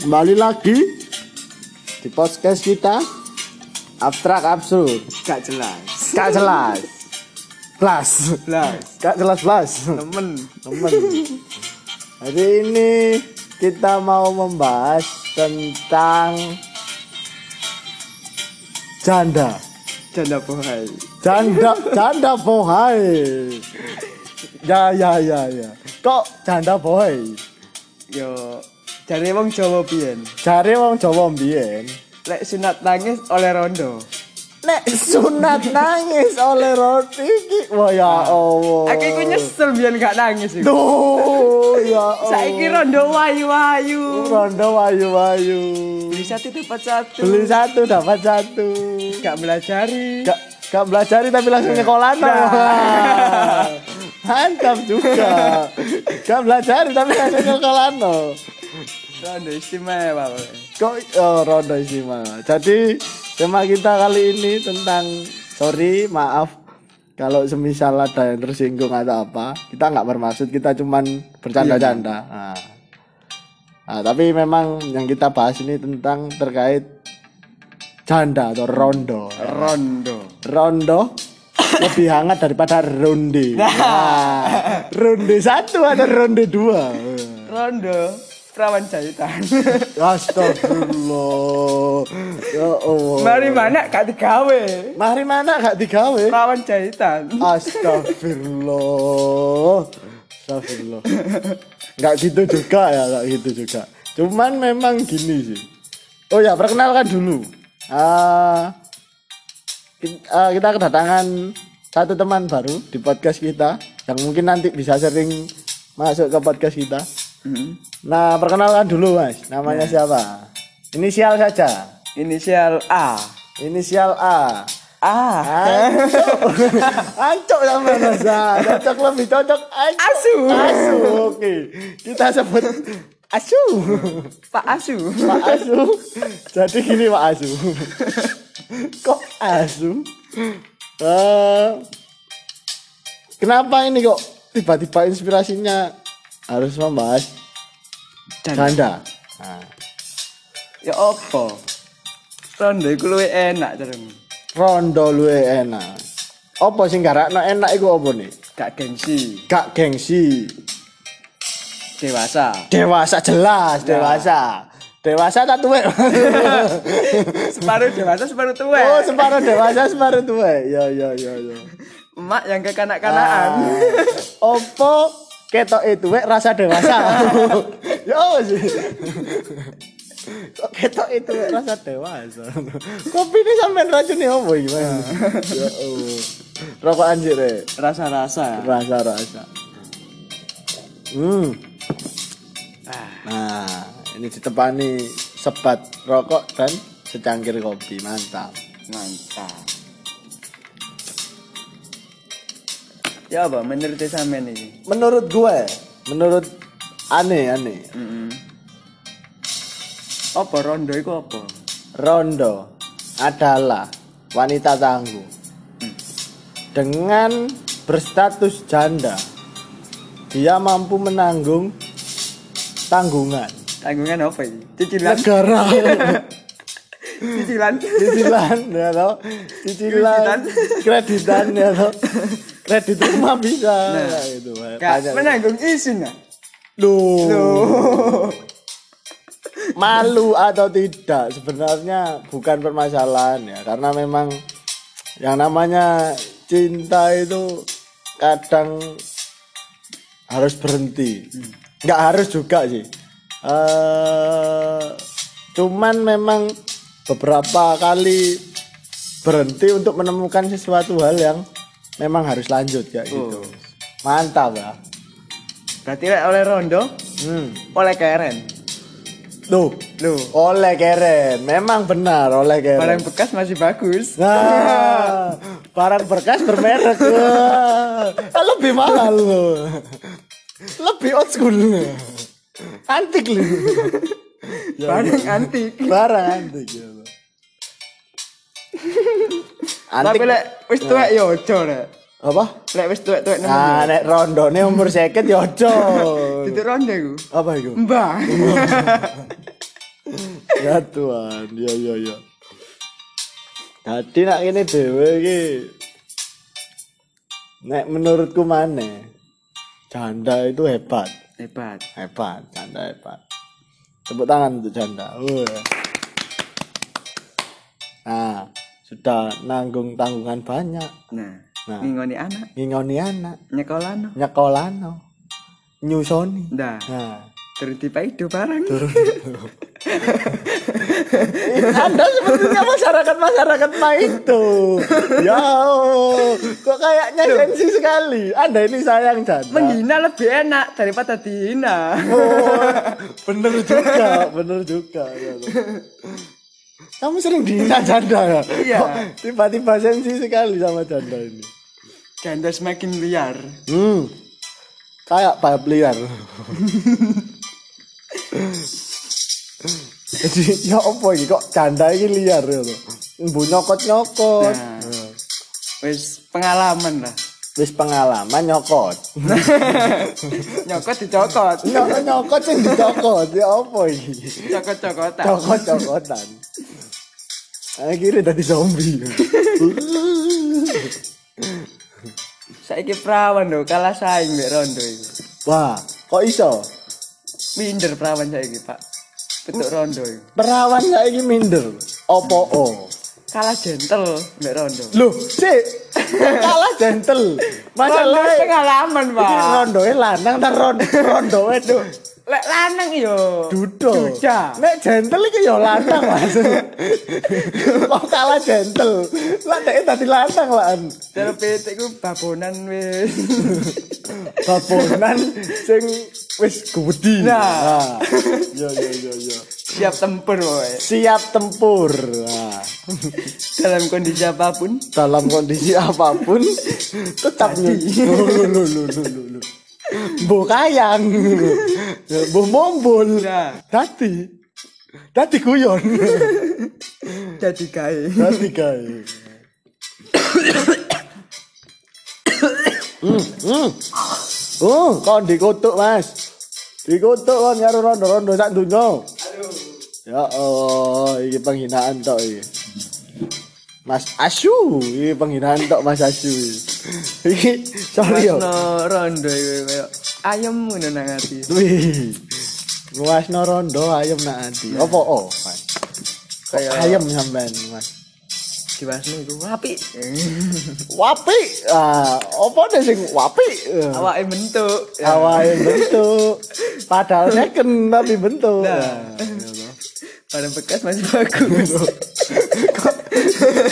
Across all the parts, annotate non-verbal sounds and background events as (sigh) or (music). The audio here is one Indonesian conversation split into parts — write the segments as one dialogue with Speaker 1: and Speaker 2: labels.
Speaker 1: Kembali lagi di podcast kita Abstrak Absurd
Speaker 2: Gak jelas.
Speaker 1: Gak jelas Plus
Speaker 2: Jelas.
Speaker 1: Gak jelas plus
Speaker 2: Temen.
Speaker 1: Temen Hari ini kita mau membahas tentang Janda
Speaker 2: Janda bohai.
Speaker 1: Janda Janda bohai Ya ya ya ya Kok janda bohai
Speaker 2: Yo. Dari wong Jawa biyen.
Speaker 1: Cari wong Jawa mbiyen
Speaker 2: Lek sunat nangis oleh rondo.
Speaker 1: Nek sunat nangis oleh roti iki. Wah ya Allah.
Speaker 2: Aku iku nyesel biyen gak nangis iku.
Speaker 1: Duh, ya (laughs) Allah.
Speaker 2: Saiki rondo wayu-wayu.
Speaker 1: Rondo wayu-wayu.
Speaker 2: Beli satu dapat satu.
Speaker 1: Beli satu dapat satu.
Speaker 2: Gak belajari.
Speaker 1: Gak gak belajar tapi langsung nyekolah
Speaker 2: Nah. (laughs)
Speaker 1: Mantap juga. Gak belajar tapi langsung nyekolah
Speaker 2: Rondo istimewa.
Speaker 1: Kok oh, rondo istimewa. Jadi tema kita kali ini tentang sorry maaf kalau semisal ada yang tersinggung atau apa kita nggak bermaksud kita cuman bercanda-canda. Nah. Nah, tapi memang yang kita bahas ini tentang terkait janda atau rondo.
Speaker 2: Rondo.
Speaker 1: Rondo lebih hangat daripada ronde. (laughs) Nah, ronde satu ada ronde dua.
Speaker 2: Rondo. Perawan jahitan. (laughs)
Speaker 1: Astagfirullah. Ya Allah.
Speaker 2: Mari mana gak digawe.
Speaker 1: Mari mana gak digawe?
Speaker 2: Perawan jahitan.
Speaker 1: Astagfirullah. Astagfirullah. Enggak gitu juga ya, enggak gitu juga. Cuman memang gini sih. Oh ya, perkenalkan dulu. Ah, ki- ah, kita kedatangan satu teman baru di podcast kita yang mungkin nanti bisa sering masuk ke podcast kita.
Speaker 2: Hmm.
Speaker 1: Nah, perkenalkan dulu, Mas. Namanya siapa? Inisial saja.
Speaker 2: Inisial A.
Speaker 1: Inisial A.
Speaker 2: A.
Speaker 1: Ancok. (laughs) Sama Nasa. Cocok lebih cocok ancok.
Speaker 2: Asu.
Speaker 1: Asu. Oke. Kita sebut Asu.
Speaker 2: Pak Asu.
Speaker 1: Pak Asu. Jadi gini Pak Asu. Kok Asu? Eh, kenapa ini kok tiba-tiba inspirasinya harus membahas janda? Nah,
Speaker 2: Ya apa? Rondo iku luwih enak terus.
Speaker 1: rondo luwe enak. Apa sing garakno enak iku apa nih?
Speaker 2: Gak gengsi,
Speaker 1: Gak gengsi.
Speaker 2: dewasa.
Speaker 1: Dewasa jelas, dewasa. Dewasa tak tuwek. (laughs)
Speaker 2: Separuh dewasa, separuh tua.
Speaker 1: oh, separuh dewasa, separuh tuwek. Ya ya ya ya.
Speaker 2: Emak yang kekanak-kanakan.
Speaker 1: Ah, Opo ketok itu rasa dewasa. (laughs) ya sih. Kok ketok itu rasa dewasa. Kopi ini sampean racunnya apa gimana? ya Allah. Rokok anjir re.
Speaker 2: Rasa-rasa.
Speaker 1: Rasa-rasa. Hmm.
Speaker 2: Ah,
Speaker 1: Nah, ini ditepani sebat rokok dan secangkir kopi. Mantap.
Speaker 2: mantap. Ya apa menurut sampean iki?
Speaker 1: Menurut gue, menurut aneh aneh.
Speaker 2: Heeh. Apa rondo iku apa?
Speaker 1: Rondo adalah wanita tangguh dengan berstatus janda. Dia mampu menanggung tanggungan
Speaker 2: Tanggungan apa iki? Cicilan.
Speaker 1: negara, (laughs)
Speaker 2: Cicilan.
Speaker 1: cicilan, ya toh, cicilan, kreditan, ya toh, (laughs) kredit rumah bisa,
Speaker 2: Nah.
Speaker 1: gitu.
Speaker 2: Gak
Speaker 1: Banyak.
Speaker 2: menanggung isin ya? Loh.
Speaker 1: malu atau tidak sebenarnya bukan permasalahan ya karena memang yang namanya cinta itu kadang harus berhenti nggak harus juga sih eh cuman memang beberapa kali berhenti untuk menemukan sesuatu hal yang memang harus lanjut kayak gitu
Speaker 2: Oh.
Speaker 1: mantap ya
Speaker 2: Berarti oleh rondo,
Speaker 1: hmm.
Speaker 2: oleh keren.
Speaker 1: tuh
Speaker 2: Loh,
Speaker 1: oleh keren memang benar oleh keren
Speaker 2: barang bekas masih bagus.
Speaker 1: Nah, (laughs) barang bekas bermerek. Wah, (laughs) lebih mahal loh. Lebih old school. Antik loh.
Speaker 2: Barang antik.
Speaker 1: Barang antik ya. Antik.
Speaker 2: Tapi lek wis tuwek ya ojo lek.
Speaker 1: apa?
Speaker 2: Lek wis tuwek-tuwek nemu.
Speaker 1: Nah, nek rondone umur seket ya ojo.
Speaker 2: Titik ronde iku.
Speaker 1: Apa itu?
Speaker 2: Mbah. (laughs)
Speaker 1: ya Tuhan ya ya ya Jadi nak ini dewe iki nek menurutku mana janda itu hebat
Speaker 2: Hebat.
Speaker 1: hebat janda hebat tepuk tangan untuk janda Wah. Sudah nanggung tanggungan banyak
Speaker 2: Nah,
Speaker 1: Nah.
Speaker 2: ngingoni anak,
Speaker 1: ngingoni anak
Speaker 2: nyekolano.
Speaker 1: nyekolano nyusoni
Speaker 2: Nah,
Speaker 1: nah
Speaker 2: tiba itu barang.
Speaker 1: Anda sepertinya masyarakat masyarakat mah itu. Ya, kok kayaknya sensi sekali. Anda ini sayang janda.
Speaker 2: Menghina lebih enak daripada dihina.
Speaker 1: Oh, bener juga, bener juga. Ya, Allah. Kamu sering dihina janda ya?
Speaker 2: Iya.
Speaker 1: Tiba-tiba sensi sekali sama janda ini.
Speaker 2: Janda semakin liar.
Speaker 1: Hmm, kayak balap liar. Jadi ya apa ini kok janda ini liar ya loh. Bu nyokot nyokot.
Speaker 2: Nah. Wis pengalaman lah.
Speaker 1: Wis pengalaman nyokot. (laughs)
Speaker 2: Nyokot dicokot.
Speaker 1: Nyokot nyokot sing dicokot ya apa ini?
Speaker 2: Cokot-cokotan.
Speaker 1: Cokot cokotan. Akhirnya tadi zombie.
Speaker 2: Saiki perawan lho kalah saing mbek rondo iki.
Speaker 1: Wah, kok iso?
Speaker 2: Minder perawan saiki, Pak. Bentuk rondo iki.
Speaker 1: Perawan saiki minder. Opo o?
Speaker 2: Kalah gentle mbek rondo.
Speaker 1: Loh, sik. Kalah gentle.
Speaker 2: Rondo
Speaker 1: Masalah
Speaker 2: pengalaman, Pak.
Speaker 1: rondoe lanang ta ron- rondoe tuh
Speaker 2: Lek lanang yo.
Speaker 1: duduk.
Speaker 2: Duda.
Speaker 1: Nek gentle iki ya lanang, Mas. (laughs) Kok kalah gentle. Lah nek tadi lanang lah.
Speaker 2: Cara petik ku babonan wis. (laughs)
Speaker 1: Babonan sing wis gudi.
Speaker 2: Nah.
Speaker 1: Yo yo yo yo.
Speaker 2: Siap tempur woy.
Speaker 1: Siap tempur. Nah.
Speaker 2: Dalam kondisi apa pun.
Speaker 1: Dalam kondisi apa pun tetap lu lu lu lu lu lu. lu. Bu kayang. Bu mombol.
Speaker 2: Nah.
Speaker 1: Dadi. Dadi guyon.
Speaker 2: Jadi gawe.
Speaker 1: Dadi gawe. Hmm, hmm. Oh, kon dikutuk, Mas. Dikutuk kon karo rondo-rondo sak donya. Ya Allah, ini penghinaan tok iki. Mas Asu, ini penghinaan tok Mas Asu. (laughs) Iki sorry yo.
Speaker 2: Rondo iki koyo ayam ngono nang ati.
Speaker 1: Wih. Nguasno rondo ayam nak ati. Apa oh, Mas?
Speaker 2: Kayak-
Speaker 1: ayam sampean, Mas?
Speaker 2: Diwasno iku apik. (laughs)
Speaker 1: Wapi. Ah, apa deh sing wapi? Eh,
Speaker 2: Awake bentuk.
Speaker 1: Awalnya (laughs) bentuk. Padahal second tapi bentuk.
Speaker 2: Nah. Pada bekas masih bagus. (laughs)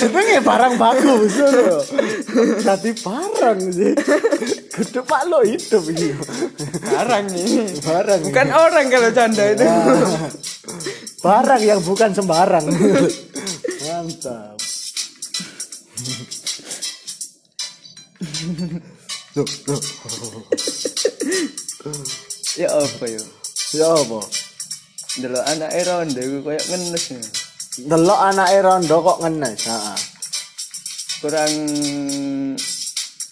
Speaker 1: Sebenarnya barang bagus loh. (laughs) Tadi barang sih. Kudu pak lo hidup ini.
Speaker 2: Barang nih.
Speaker 1: Barang.
Speaker 2: Bukan orang kalau canda itu.
Speaker 1: Ah, barang yang bukan sembarang. Mantap. Loh, loh.
Speaker 2: ya apa yo?
Speaker 1: Ya apa?
Speaker 2: Delok anak rondo iku koyo ngenes. nih.
Speaker 1: Delok anake rondo kok ngenes, heeh.
Speaker 2: Kurang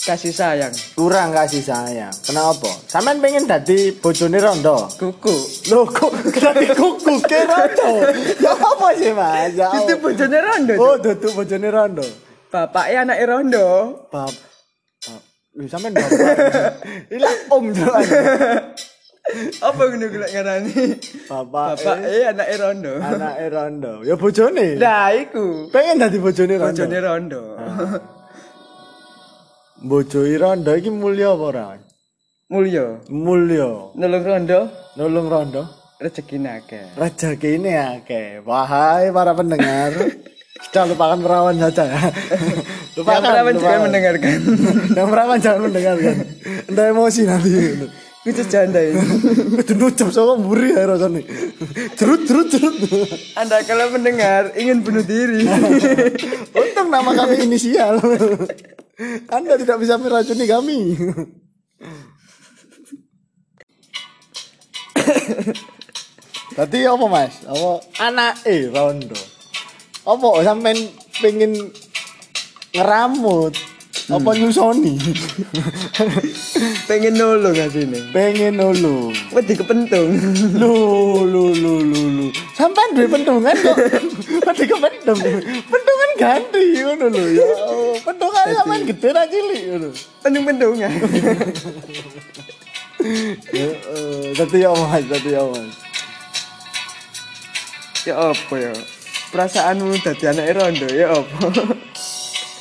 Speaker 2: kasih sayang.
Speaker 1: Kurang kasih sayang. Kenapa? Sampean pengen dadi bojone rondo?
Speaker 2: Kuku.
Speaker 1: Loh kok dadi kuku ke rondo? Ya apa sih, Mas? Ya
Speaker 2: Itu bojone rondo.
Speaker 1: Oh, duduk bojone rondo.
Speaker 2: Bapaknya anak rondo.
Speaker 1: Bab. Bab. Wih, sampean bapak. (laughs) Ini om jalan. (laughs)
Speaker 2: Apa ngono gue ngarani?
Speaker 1: Bapak.
Speaker 2: Bapak
Speaker 1: eh,
Speaker 2: eh anak rondo.
Speaker 1: Anake rondo. Ya bojone.
Speaker 2: Nah, iku.
Speaker 1: Pengen dadi bojone rondo.
Speaker 2: Bojone rondo.
Speaker 1: Bojone rondo iki mulya apa ora?
Speaker 2: Mulya.
Speaker 1: Mulya.
Speaker 2: Nulung rondo
Speaker 1: Nulung rondo.
Speaker 2: rezeki akeh.
Speaker 1: Rezeki ini akeh. Wahai para pendengar. (laughs) Sudah lupakan perawan saja (laughs) ya. (laughs)
Speaker 2: Yang perawan juga mendengarkan.
Speaker 1: Yang perawan jangan mendengarkan. Anda emosi nanti.
Speaker 2: Itu janda ini.
Speaker 1: Itu nucap sama muri ya rasanya. Cerut, cerut, cerut.
Speaker 2: Anda kalau mendengar ingin bunuh diri. (laughs)
Speaker 1: Untung nama kami inisial. Anda tidak bisa meracuni kami. Tadi apa mas? Apa anak eh rondo? Apa sampean pengen ngeramut? Apa nyusoni?
Speaker 2: Pengen nulung asine.
Speaker 1: Pengen nulung.
Speaker 2: Wedi kepentung.
Speaker 1: Lu lu lu lu lu. Sampai duwe pentungan kok. Wedi kepentung. Pentungan ganti ngono lho ya. Pentungan sampean gede ra cilik ngono.
Speaker 2: Pentung-pentungan. (laughs)
Speaker 1: Ya, eh, ya Mas, dadi ya Mas.
Speaker 2: ya apa ya? Perasaanmu dadi anak rondo ya apa? (laughs)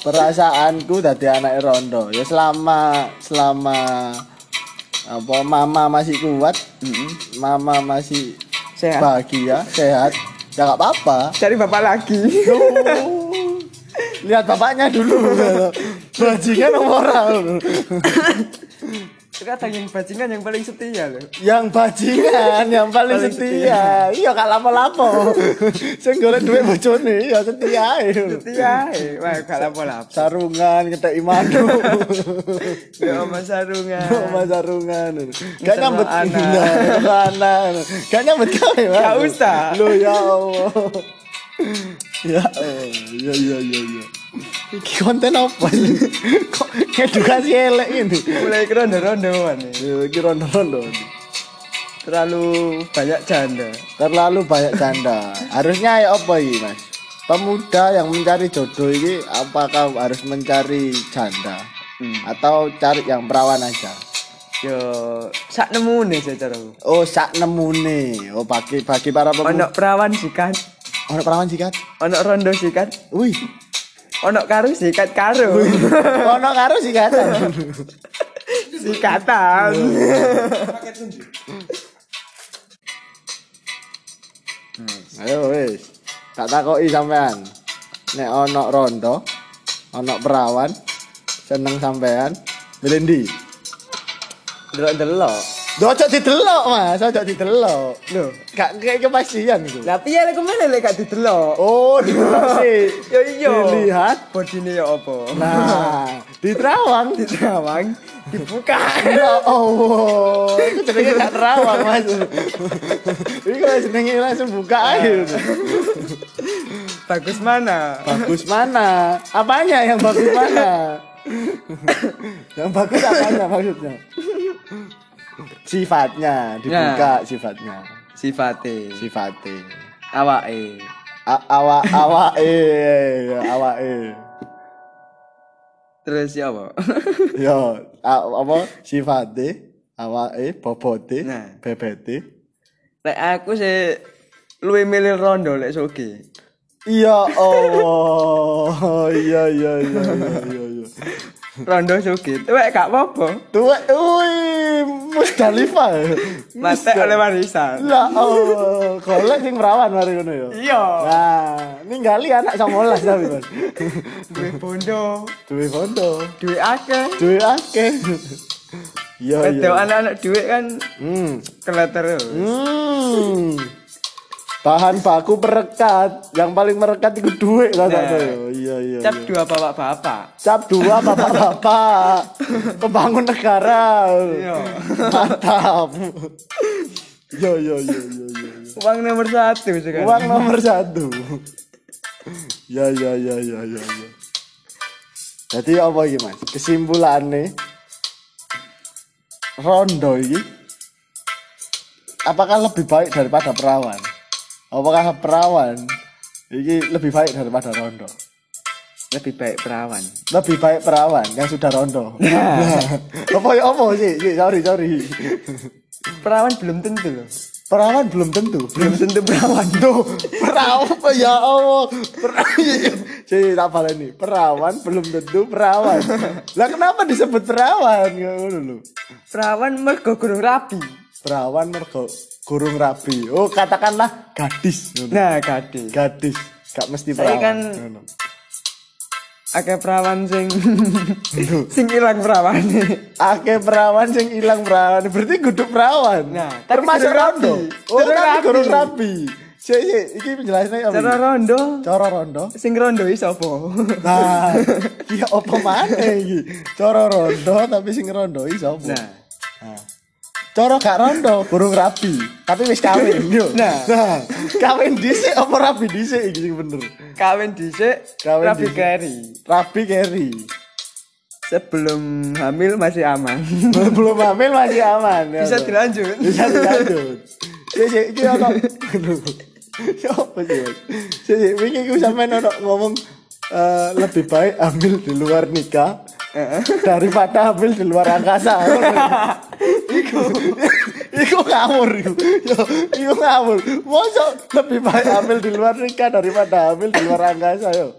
Speaker 1: Perasaanku dadi anak rondo ya selama selama apa mama masih kuat, mama masih
Speaker 2: Sehat.
Speaker 1: bahagia, sehat, ya nggak apa-apa.
Speaker 2: Cari bapak lagi.
Speaker 1: Lihat bapaknya dulu. (laughs) Bajingan apa (laughs) ora?
Speaker 2: Kadang yang bajingan yang paling setia loh.
Speaker 1: Yang bajingan yang paling
Speaker 2: Paling
Speaker 1: setia. Iya gak lapo-lapo. Sing golek duit bojone ya setia.
Speaker 2: Setia. Wah, gak lapo-lapo.
Speaker 1: Sarungan ketek imanu.
Speaker 2: Ya oma sarungan.
Speaker 1: Sama sarungan. Gak nyambut
Speaker 2: anak.
Speaker 1: Nah, anak. Gak nyambut kawe.
Speaker 2: Gak usah.
Speaker 1: Loh ya Allah. Ya Allah. Ya ya ya ya. Iki konten apa ini? Kok edukasi elek ini?
Speaker 2: Mulai ke rondo-rondoan nih.
Speaker 1: Ya, Iki rondo-rondo.
Speaker 2: Terlalu banyak janda.
Speaker 1: Terlalu banyak canda. Harusnya ya apa ini, Mas? Pemuda yang mencari jodoh ini apakah harus mencari janda
Speaker 2: Hmm.
Speaker 1: atau cari yang perawan aja?
Speaker 2: Yo, sak nemu nih saya cara.
Speaker 1: Oh, sak nemune. Oh, bagi bagi para pemuda.
Speaker 2: Ono perawan sikat,
Speaker 1: Ono perawan sikat.
Speaker 2: ono rondo sikat,
Speaker 1: Wih,
Speaker 2: ono karu sikat karu. (laughs)
Speaker 1: ono karo sikatan. (laughs)
Speaker 2: Sikatan.
Speaker 1: Ayo wis. Tak takoki sampean. Nek ono rondo, ono perawan, seneng sampean, milih ndi?
Speaker 2: Delok-delok.
Speaker 1: Ojo didelok, Mas, ojo didelok.
Speaker 2: Lho,
Speaker 1: Gak kayak kepastian iku.
Speaker 2: lah piye lek ke mana lek gak didelok?
Speaker 1: Oh, didelok sih. (laughs)
Speaker 2: Yo iya.
Speaker 1: Dilihat.
Speaker 2: Bodine ya apa?
Speaker 1: Nah, diterawang.
Speaker 2: Ditrawang, dibuka.
Speaker 1: Ya Allah, jenenge gak terawang, Mas. Kalau jenenge langsung buka aja.
Speaker 2: Bagus mana?
Speaker 1: Bagus mana? Apanya yang bagus mana? (laughs) yang bagus apanya maksudnya? Sifatnya dibuka sifatnya.
Speaker 2: Sifate,
Speaker 1: Sifatnya.
Speaker 2: awake.
Speaker 1: A- Awak awak eh awak eh.
Speaker 2: Terus ya apa? (laughs)
Speaker 1: Yo, a- apa sifatnya awak eh bobote
Speaker 2: Nah.
Speaker 1: bebete.
Speaker 2: Lek aku sih luwih milih rondo lek soge.
Speaker 1: Iya Allah. (laughs) Iya iya iya iya iya. (laughs)
Speaker 2: Rondo soge. Tuwek gak apa-apa.
Speaker 1: Tuh, wih, Musdalifah.
Speaker 2: Mate oleh warisan.
Speaker 1: Lah, oh, golek sing perawan mari ngono ya.
Speaker 2: Iya.
Speaker 1: Nah, ninggali anak 19 tapi, Mas.
Speaker 2: Duwe bondo,
Speaker 1: Duwe foto,
Speaker 2: duwe akeh.
Speaker 1: duwe akeh. Iya, iya.
Speaker 2: anak-anak duwe kan
Speaker 1: Hmm.
Speaker 2: kelet terus.
Speaker 1: Hmm. Bahan baku perekat, yang paling merekat itu duit lah
Speaker 2: Nah.
Speaker 1: nah. Iya, iya.
Speaker 2: Cap
Speaker 1: iya.
Speaker 2: dua bapak-bapak.
Speaker 1: Cap dua bapak-bapak. (laughs) Pembangun negara.
Speaker 2: Iya.
Speaker 1: Mantap. Yo yo yo yo yo. yo.
Speaker 2: Uang nomor satu sekarang.
Speaker 1: Uang nomor satu. Ya ya ya ya ya ya. Jadi apa iki mas? Kesimpulannya rondo ini apakah lebih baik daripada perawan? Apakah perawan ini lebih baik daripada rondo?
Speaker 2: Lebih baik perawan.
Speaker 1: Lebih baik perawan yang sudah rondo. Nah, (laughs) apa ya apa sih? Sorry sorry.
Speaker 2: Perawan belum tentu loh.
Speaker 1: Perawan belum tentu.
Speaker 2: Belum tentu perawan. (laughs)
Speaker 1: Tuh, perawan ya Allah. Perawan. Jadi tak ini. Perawan belum tentu perawan. Lah kenapa disebut perawan? Ngono lho.
Speaker 2: Perawan mergo gurung rapi.
Speaker 1: Perawan mergo gurung rabi. Oh, katakanlah gadis.
Speaker 2: Nah, gadis.
Speaker 1: Gadis. Gak mesti
Speaker 2: Saya
Speaker 1: perawan.
Speaker 2: kan-. Akeh perawan sing (laughs) sing ilang perawan.
Speaker 1: Akeh perawan sing ilang perawan. Berarti kudu perawan.
Speaker 2: Nah,
Speaker 1: termasuk rondo. Oh,
Speaker 2: rabi.
Speaker 1: gurung rabi. Sik, sik, iki penjelasannya apa?
Speaker 2: Cara
Speaker 1: iki?
Speaker 2: rondo,
Speaker 1: Cara rondo.
Speaker 2: sing rondo iki sapa?
Speaker 1: Nah, iya apa maneh iki? Cara rondo tapi sing rondo iki sapa?
Speaker 2: Nah,
Speaker 1: Nah. Cara gak rondo, burung rabi, tapi wis kawin yo.
Speaker 2: Nah.
Speaker 1: nah kawin dhisik apa rabi dhisik iki sing bener?
Speaker 2: kawin dhisik,
Speaker 1: Kawin
Speaker 2: rabi keri.
Speaker 1: Rabi keri.
Speaker 2: sebelum hamil masih aman. (laughs)
Speaker 1: belum hamil masih aman ya
Speaker 2: Bisa dilanjut.
Speaker 1: bisa dilanjut (laughs) sih sih iki ono Ya apa sih Mas? sih wingi ku sampean ono ngomong eh, lebih baik hamil di luar nikah daripada hamil di luar angkasa iku iku ngawur iku yo iku ngawur mosok lebih baik hamil di luar nikah daripada hamil di luar angkasa yo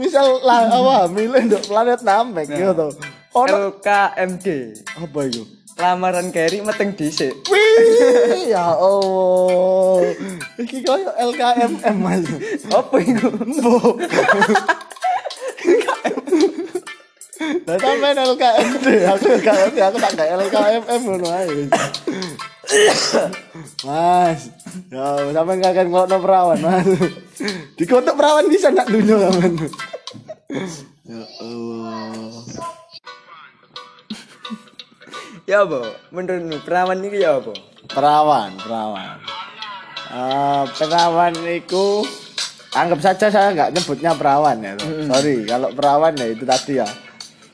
Speaker 1: misal lah apa hamil nduk planet Namek yo to ono
Speaker 2: LKMD.
Speaker 1: apa iku
Speaker 2: Lamaran Kerry meteng dhisik.
Speaker 1: Wih, ya Allah. Iki koyo LKMM Mas.
Speaker 2: Apa iku?
Speaker 1: Mbok. Lah sampean LKMD, aku LKMD, (laughs) aku tak gak LKMM ngono ae. Mas, ya sampean kakek ngelokno perawan, Mas. Dikotok perawan bisa nak dunyo sampean. Ya Allah.
Speaker 2: Ya apa? Menurutmu perawan ini ya apa?
Speaker 1: perawan perawan Eh, perawan itu anggap saja saya nggak nyebutnya perawan ya sorry kalau perawan ya itu tadi ya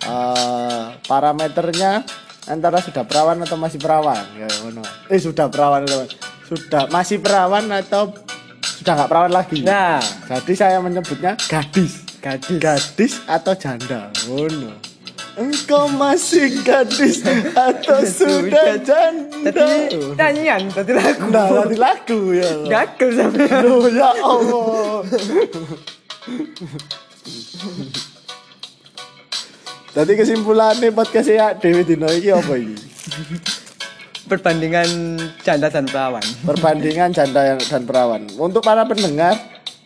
Speaker 1: Eh, parameternya antara sudah perawan atau masih perawan ya ngono. eh sudah perawan atau sudah masih perawan atau sudah nggak perawan lagi
Speaker 2: Nah,
Speaker 1: jadi saya menyebutnya gadis
Speaker 2: gadis.
Speaker 1: gadis atau janda ngono engkau masih gadis atau sudah janda
Speaker 2: Tadi nyanyian, tadi lagu.
Speaker 1: Nah, nanti lagu ya.
Speaker 2: Gagal sampe.
Speaker 1: Aduh, ya Allah. (laughs) Jadi kesimpulannya podcast ya Dewi Dino ini apa ini?
Speaker 2: Perbandingan janda dan perawan.
Speaker 1: Perbandingan janda dan perawan. Untuk para pendengar,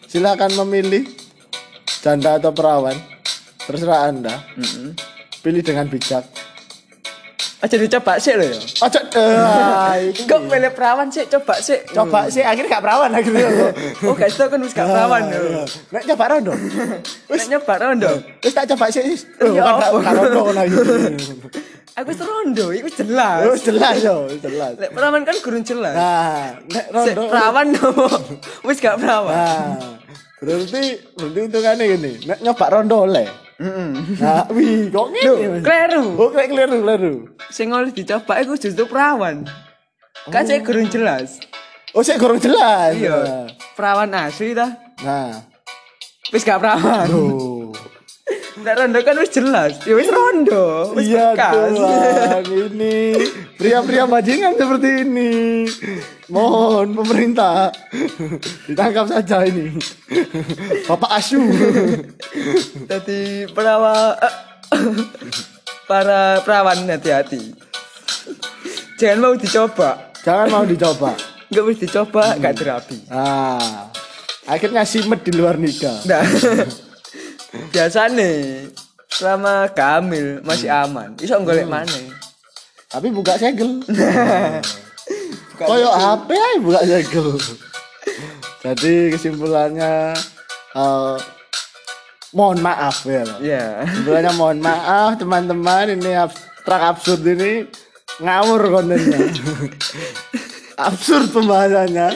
Speaker 1: silakan memilih janda atau perawan. Terserah Anda.
Speaker 2: Mm-mm.
Speaker 1: Pilih dengan bijak.
Speaker 2: Aja dicoba sih lo ya.
Speaker 1: Ojo, eh. (laughs)
Speaker 2: Kok pilih perawan sih? Coba sih.
Speaker 1: coba sih akhirnya gak perawan akhirnya. (laughs)
Speaker 2: Oh, guys, itu kan wis gak perawan
Speaker 1: Iya.
Speaker 2: lho.
Speaker 1: Nek coba rondo.
Speaker 2: Nek nyoba rondo.
Speaker 1: Wis tak coba sih. Oh,
Speaker 2: Ya
Speaker 1: bukan
Speaker 2: apa?
Speaker 1: gak rondo lagi. (laughs)
Speaker 2: Aku wis rondo, iku jelas.
Speaker 1: Wis jelas yo, wis jelas.
Speaker 2: Perawan kan gurung jelas.
Speaker 1: Nah, nek
Speaker 2: Sik
Speaker 1: rondo.
Speaker 2: perawan? Wis gak perawan.
Speaker 1: Nah, berarti berarti hitungannya gini, nek nyoba rondo oleh.
Speaker 2: Heeh.
Speaker 1: Nah, wih, kok ngene?
Speaker 2: Kleru.
Speaker 1: Oh, kayak keliru, keliru.
Speaker 2: Sing oleh dicoba iku justru perawan. Kan saya gurung jelas.
Speaker 1: Oh, saya kurang jelas.
Speaker 2: Iya. Perawan asli dah.
Speaker 1: Nah,
Speaker 2: Wis gak perawan.
Speaker 1: tuh.
Speaker 2: Nek rondo kan wis jelas. Ya wis rondo. Wis
Speaker 1: Iya
Speaker 2: bekas.
Speaker 1: Ini pria-pria bajingan seperti ini. Mohon pemerintah ditangkap saja ini. Bapak Asu.
Speaker 2: Tadi perawan para perawan hati-hati. Jangan mau dicoba.
Speaker 1: Jangan mau dicoba.
Speaker 2: Enggak wis dicoba, gak terapi.
Speaker 1: Ah, akhirnya simet di luar nikah.
Speaker 2: Nah. Biasanya selama kamil masih aman. Iso golek maneh.
Speaker 1: Tapi buka segel. (laughs) Koyo HP aja buka segel. Jadi kesimpulannya eh, mohon maaf ya.
Speaker 2: Iya.
Speaker 1: Kesimpulannya mohon maaf teman-teman ini abstrak absurd ini ngawur kontennya. (laughs) absurd pembahasannya.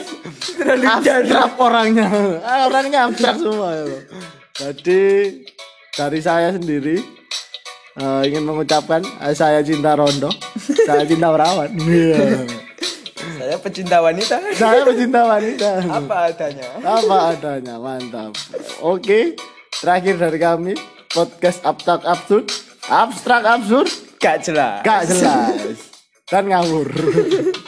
Speaker 1: abstrak orangnya. Ah, Orangnya abstrak semua ya. Jadi dari saya sendiri eh, ingin mengucapkan eh, saya cinta Rondo, (laughs) saya cinta perawan. Iya. (laughs)
Speaker 2: Saya pecinta wanita.
Speaker 1: Saya pecinta wanita.
Speaker 2: Apa adanya.
Speaker 1: Apa adanya, mantap. Oke, terakhir dari kami podcast abstrak absurd, abstrak absurd,
Speaker 2: Gak jelas.
Speaker 1: gak jelas dan ngawur. (laughs)